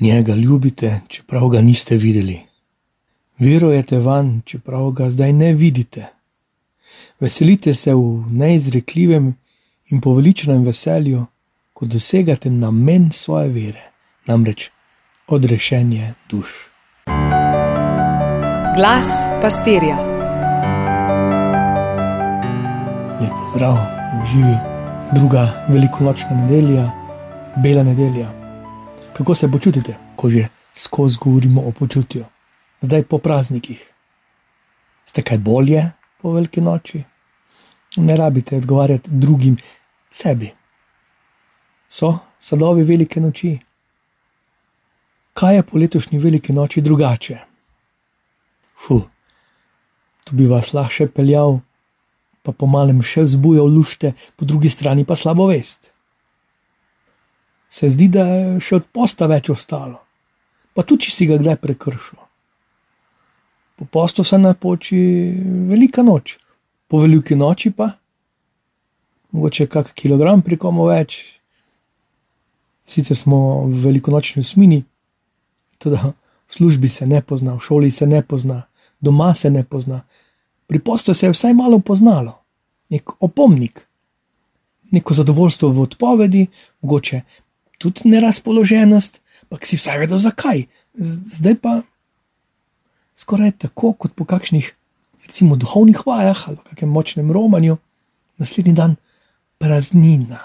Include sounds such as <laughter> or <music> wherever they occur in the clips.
Njega ljubite, čeprav ga niste videli. Verujete van, čeprav ga zdaj ne vidite. Veselite se v neizrekljivem in poveličenem veselju, ko dosegate namen svoje vere, namreč odrešenje duš. Glas pastirja. Lep pozdrav, živi druga velikonočna nedelja, bela nedelja. Kako se počutite, ko že skozi govorimo o počutju, zdaj po praznikih? Ste kaj bolje po veliki noči? Ne rabite odgovarjati drugim, sebi. So sadovi velike noči. Kaj je po letošnji veliki noči drugače? Fu, tu bi vas lahko peljal, pa pomalem še vzbujal lušte, po drugi strani pa slabo vest. Se zdi, da je še od posta več ostalo, pa tudi če si ga kdaj prekršil. Po postu se napoči velika noč, po veliki noči pa mogoče kak kilogram pri komu več. Sicer smo v velikonočni usmini, tudi v službi se ne pozna, v šoli se ne pozna, doma se ne pozna. Pri postu se je vsaj malo poznalo, nek opomnik, neko zadovoljstvo v odpovedi, mogoče tudi nerazpoloženost, pa si vsaj vedel zakaj. Zdaj pa skoraj tako kot po kakšnih, recimo, duhovnih vajah ali kakšnem močnem romanju, naslednji dan praznina.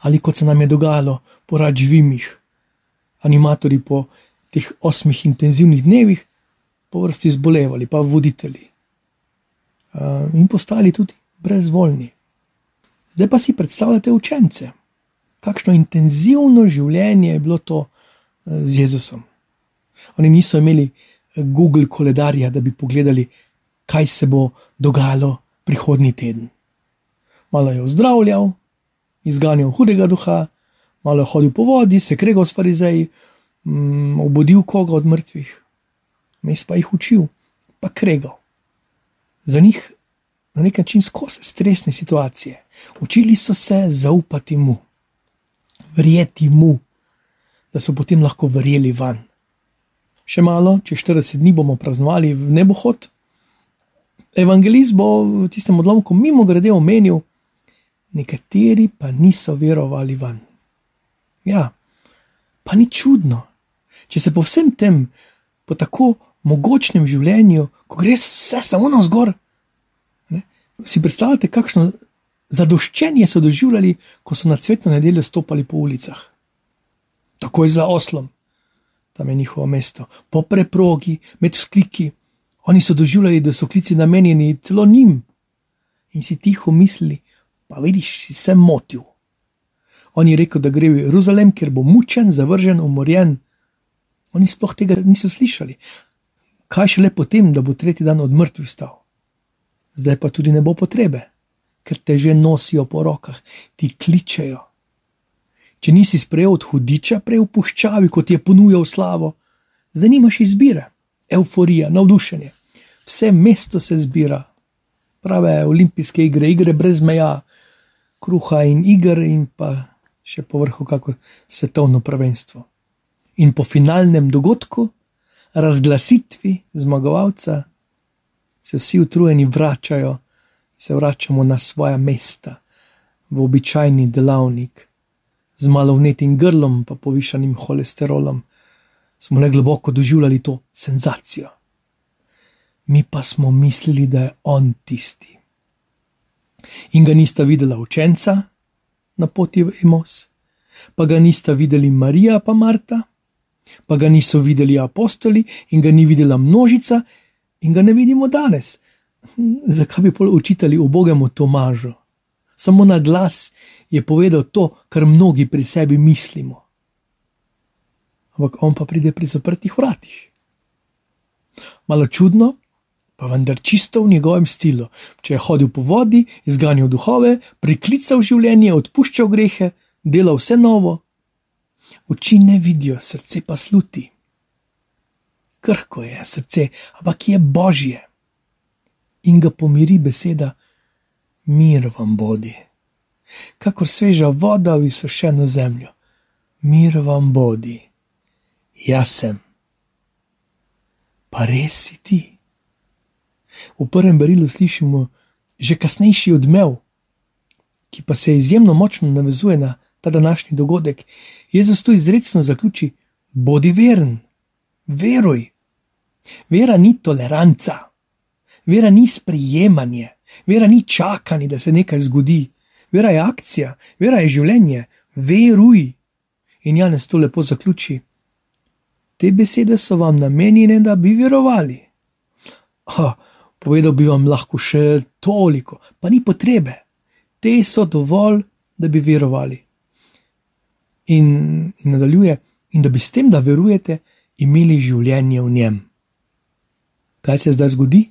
Ali kot se nam je dogajalo po rađivih, animatorji po teh osmih intenzivnih dnevih, po vrsti zbolevali, pa voditelji. In postali tudi brezvoljni. Zdaj pa si predstavljate učence, kakšno intenzivno življenje je bilo to z Jezusom. Oni niso imeli Google koledarja, da bi pogledali, kaj se bo dogajalo prihodnji teden malo je ozdravljal, izganjal hudega duha, malo je hodil po vodi, se kregal s farizeji, um, obudil koga od mrtvih, mes pa jih učil, pa kregal. Za njih na nek način skozi stresne situacije. Učili so se zaupati mu, verjeti mu, da so potem lahko verjeli van. Še malo, čez 40 dni bomo praznovali v nebohod. Evangelist bo v tistem odlomku mimo grede omenil, nekateri pa niso verovali van. Ja, pa ni čudno, če se po vsem tem, po tako mogočnem življenju, ko gre vse samo na zgor, si predstavljate, kakšno zadoščenje so doživljali, ko so na cvetno nedeljo stopali po ulicah. Takoj za oslom, tam je njihovo mesto, po preprogi, med vzkliki. Oni so doživljali, da so klici namenjeni celo njim in si tiho mislili, pa vidiš, si se motil. On je rekel, da gre v Jeruzalem, ker bo mučen, zavržen, umorjen. Oni sploh tega niso slišali. Kaj še le potem, da bo tretji dan od mrtvih stal? Zdaj pa tudi ne bo potrebe, ker te že nosijo po rokah, ti kličejo. Če nisi sprejel od hudiča, prej v puščavi, kot je ponujal slavo, zdaj nimaš izbire, euforija, navdušenje. Vse mesto se zbira, prave olimpijske igre, igre brez meja, kruha in igr, in pa še povrhu, kako svetovno prvenstvo. In po finalnem dogodku, razglasitvi zmagovalca, se vsi utrujeni vračajo, se vračamo na svoja mesta, v običajni delavnik, z malo vnetim grlom, pa povišanim holesterolom, smo le globoko doživljali to senzacijo mi pa smo mislili, da je on tisti. In ga nista videla učenca na poti v Emos, pa ga nista videli Marija pa Marta, pa ga niso videli apostoli in ga ni videla množica in ga ne vidimo danes. Zakaj bi pol učitali o Bogemu Tomažu? Samo na glas je povedal to, kar mnogi pri sebi mislimo. Ampak on pa pride pri zaprtih vratih. Malo čudno, pa vendar čisto v njegovem stilu. Če je hodil po vodi, izganjal duhove, priklical življenje, odpuščal grehe, delal vse novo. Oči ne vidijo, srce pa sluti. Krhko je srce, ampak je božje. In ga pomiri beseda: Mir vam bodi. Kakor sveža voda v izsušeno zemljo, mir vam bodi. Jaz sem. Pa res si ti. V prvem berilu slišimo že kasnejši odmev, ki pa se izjemno močno navezuje na ta današnji dogodek. Jezus tu izrecno zaključi: Bodi veren, veruj. Vera ni toleranca, vera ni sprejemanje, vera ni čakanje, da se nekaj zgodi. Vera je akcija, vera je življenje, veruj. In Janes to lepo zaključi. Te besede so vam namenjene, da bi verovali. Oh, povedal bi vam lahko še toliko, pa ni potrebe. Te so dovolj, da bi verovali. In, in nadaljuje, in da bi s tem, da verujete, imeli življenje v njem. Kaj se zdaj zgodi?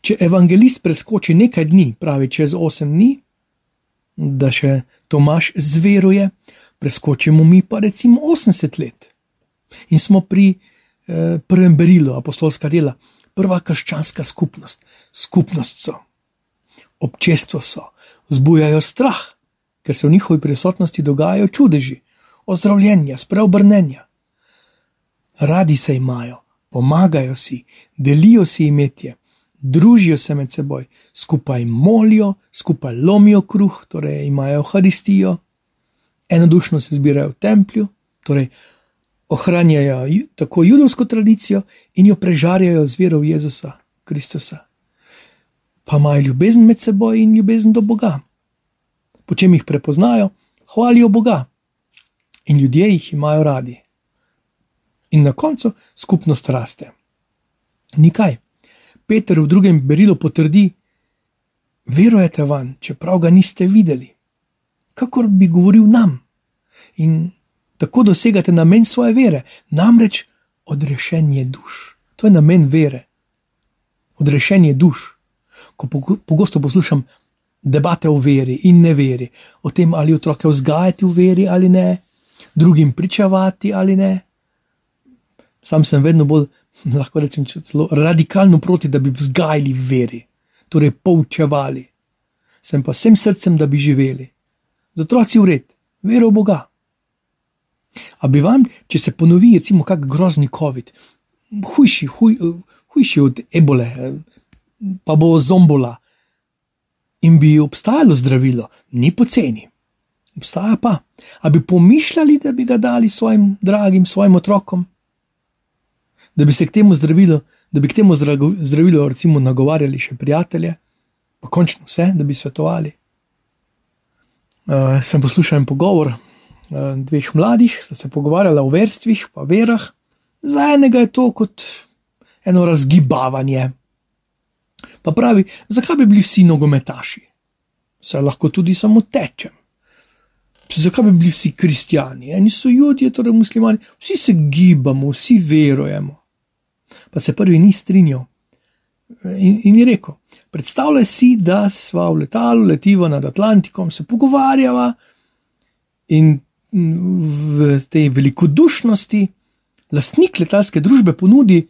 Če evangelist preskoči nekaj dni, pravi čez osem dni, da še Tomaš zveruje, preskočimo mi pa recimo 80 let. In smo pri eh, prvem berilu, apostolska dela, prva krščanska skupnost, skupnost so, občestvo so, vzbujajo strah, ker se v njihovi prisotnosti dogajajo čudeži, ozdravljenja, spreobrnenja. Radi se imajo, pomagajo si, delijo si imetje, družijo se med seboj, skupaj molijo, skupaj lomijo kruh, torej imajo haristijo, enodušno se zbirajo v templju, torej ohranjajo tako judovsko tradicijo in jo prežarjajo z vero v Jezusa Kristusa. Pa imajo ljubezen med seboj in ljubezen do Boga. Po čem jih prepoznajo, hvalijo Boga in ljudje jih imajo radi. In na koncu skupnost raste. Nikaj. Peter v drugem berilu potrdi: Verujete van, čeprav ga niste videli, kakor bi govoril nam. In tako dosegate namen svoje vere, namreč odrešenje duš. To je namen vere. Odrešenje duš. Ko pogosto poslušam debate o veri in neveri, o tem, ali otroke vzgajati v veri ali ne, drugim pričavati ali ne. Sam sem vedno bolj, <laughs> lahko rečem, celo radikalno proti, da bi vzgajali veri, torej poučevali. Sem pa vsem srcem, da bi živeli. Za otroci v red, vero v Boga. A bi vam, če se ponovi, recimo, kak grozni COVID, hujši, huj, hujši od ebole, pa bo zombola, in bi obstajalo zdravilo, ni poceni, obstaja pa. A bi pomišljali, da bi ga dali svojim dragim, svojim otrokom, da bi se k temu zdravilu, da bi k temu zdravilu, recimo, nagovarjali še prijatelje, pa končno vse, da bi svetovali. Uh, sem poslušal en pogovor Eh, dveh mladih, sta se pogovarjala o verstvih, pa verah, za enega je to kot eno razgibavanje. Pa pravi, zakaj bi bili vsi nogometaši? Saj lahko tudi samo tečem. Zakaj bi bili vsi kristijani? Eni so ljudje, torej muslimani, vsi se gibamo, vsi verujemo. Pa se prvi ni strinjal in, in je rekel: Predstavljaj si, da sva v letalu, letiva nad Atlantikom, se pogovarjava in v tej velikodušnosti lastnik letalske družbe ponudi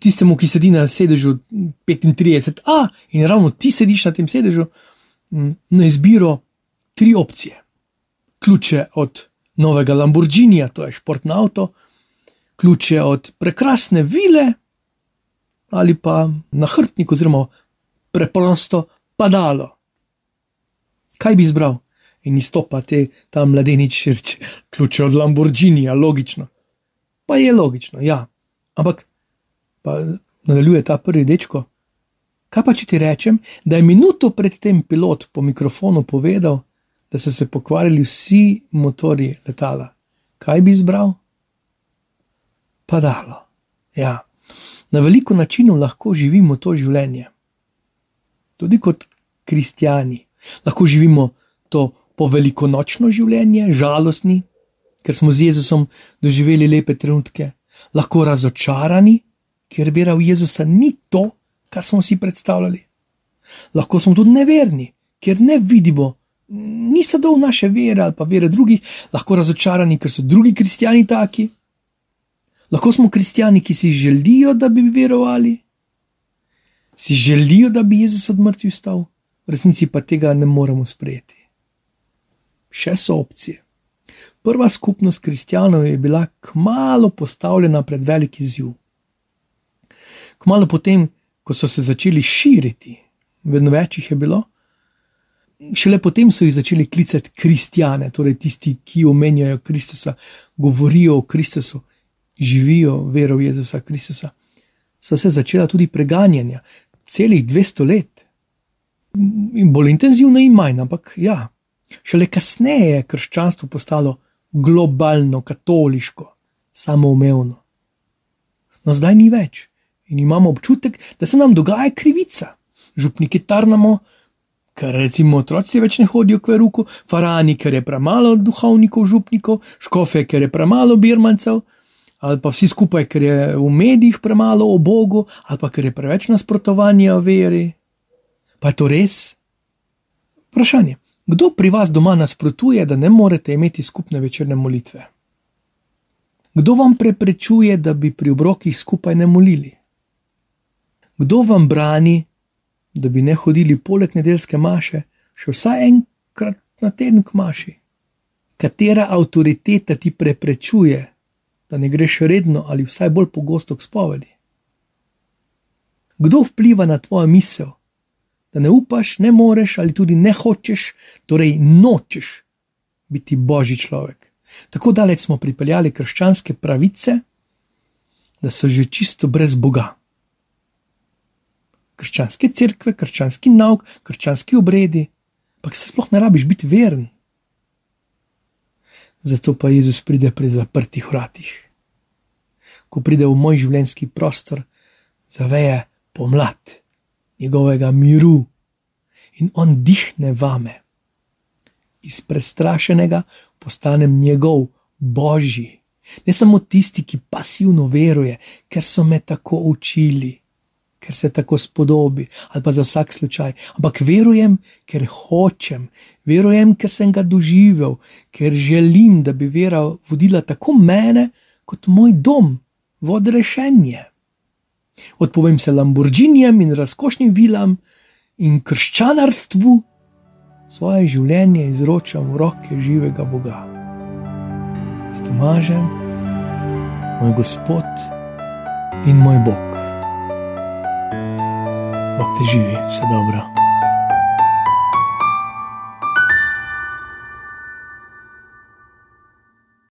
tistemu, ki sedi na sedežu 35A in ravno ti sediš na tem sedežu, na izbiro tri opcije. Ključe od novega Lamborghinija, to je športno avto, ključe od prekrasne vile ali pa nahrbtnik, oziroma preprosto padalo. Kaj bi izbral? in izstopa te, ta mladenič, reče: ključe od Lamborghinija, logično. Pa je logično, ja. Ampak, pa nadaljuje ta prvi dečko. Kaj pa če ti rečem, da je minuto predtem pilot po mikrofonu povedal, da so se pokvarili vsi motori letala? Kaj bi izbral? Padalo. Ja. Na veliko načinov lahko živimo to življenje. Tudi kot kristijani. Lahko živimo to po velikonočno življenje, žalostni, ker smo z Jezusom doživeli lepe trenutke, lahko razočarani, ker vera v Jezusa ni to, kar smo si predstavljali. Lahko smo tudi neverni, ker ne vidimo, ni sadov naše vere ali pa vere drugih, lahko razočarani, ker so drugi kristijani taki. Lahko smo kristijani, ki si želijo, da bi verovali, si želijo, da bi Jezus od mrtvih vstal, v resnici pa tega ne moremo sprejeti še so opcije. prva skupnost kristjanov je bila kmalo postavljena pred veliki ziv. Kmalo potem, ko so se začeli širiti, vedno več jih je bilo, šele potem so jih začeli klicati kristjane, torej tisti, ki omenjajo Kristusa, govorijo o Kristusu, živijo vero v Jezusa Kristusa. So se začela tudi preganjanja, celih 200 let. In bolj intenzivno in manj, ampak ja, šele kasneje je krščanstvo postalo globalno, katoliško, samoumevno. No, zdaj ni več in imamo občutek, da se nam dogaja krivica. Župniki tarnamo, ker recimo otroci več ne hodijo k veruku, farani, ker je premalo duhovnikov, župnikov, škofe, ker je premalo birmancev, ali pa vsi skupaj, ker je v medijih premalo o Bogu, ali pa ker je preveč nasprotovanja veri. Pa je to res? Vprašanje. Kdo pri vas doma nasprotuje, da ne morete imeti skupne večerne molitve? Kdo vam preprečuje, da bi pri obrokih skupaj ne molili? Kdo vam brani, da bi ne hodili poleg nedeljske maše, še vsaj enkrat na teden k maši? Katera avtoriteta ti preprečuje, da ne greš redno ali vsaj bolj pogosto k spovedi? Kdo vpliva na tvojo misel? da ne upaš, ne moreš ali tudi ne hočeš, torej nočeš biti božji človek. Tako daleč smo pripeljali krščanske pravice, da so že čisto brez Boga. Krščanske cerkve, krščanski nauk, krščanski obredi, pa se sploh ne rabiš biti veren. Zato pa Jezus pride pri zaprtih vratih. Ko pride v moj življenjski prostor, zaveje pomlad njegovega miru in on dihne vame. Iz prestrašenega postanem njegov, božji. Ne samo tisti, ki pasivno veruje, ker so me tako učili, ker se tako spodobi, ali pa za vsak slučaj, ampak verujem, ker hočem, verujem, ker sem ga doživel, ker želim, da bi vera vodila tako mene, kot moj dom, vod rešenje. Odpovem se Lamborghinijem in razkošnim vilam in krščanarstvu, svoje življenje izročam v roke živega Boga. S Tomažem, moj Gospod in moj Bog. Bog te živi, vse dobro.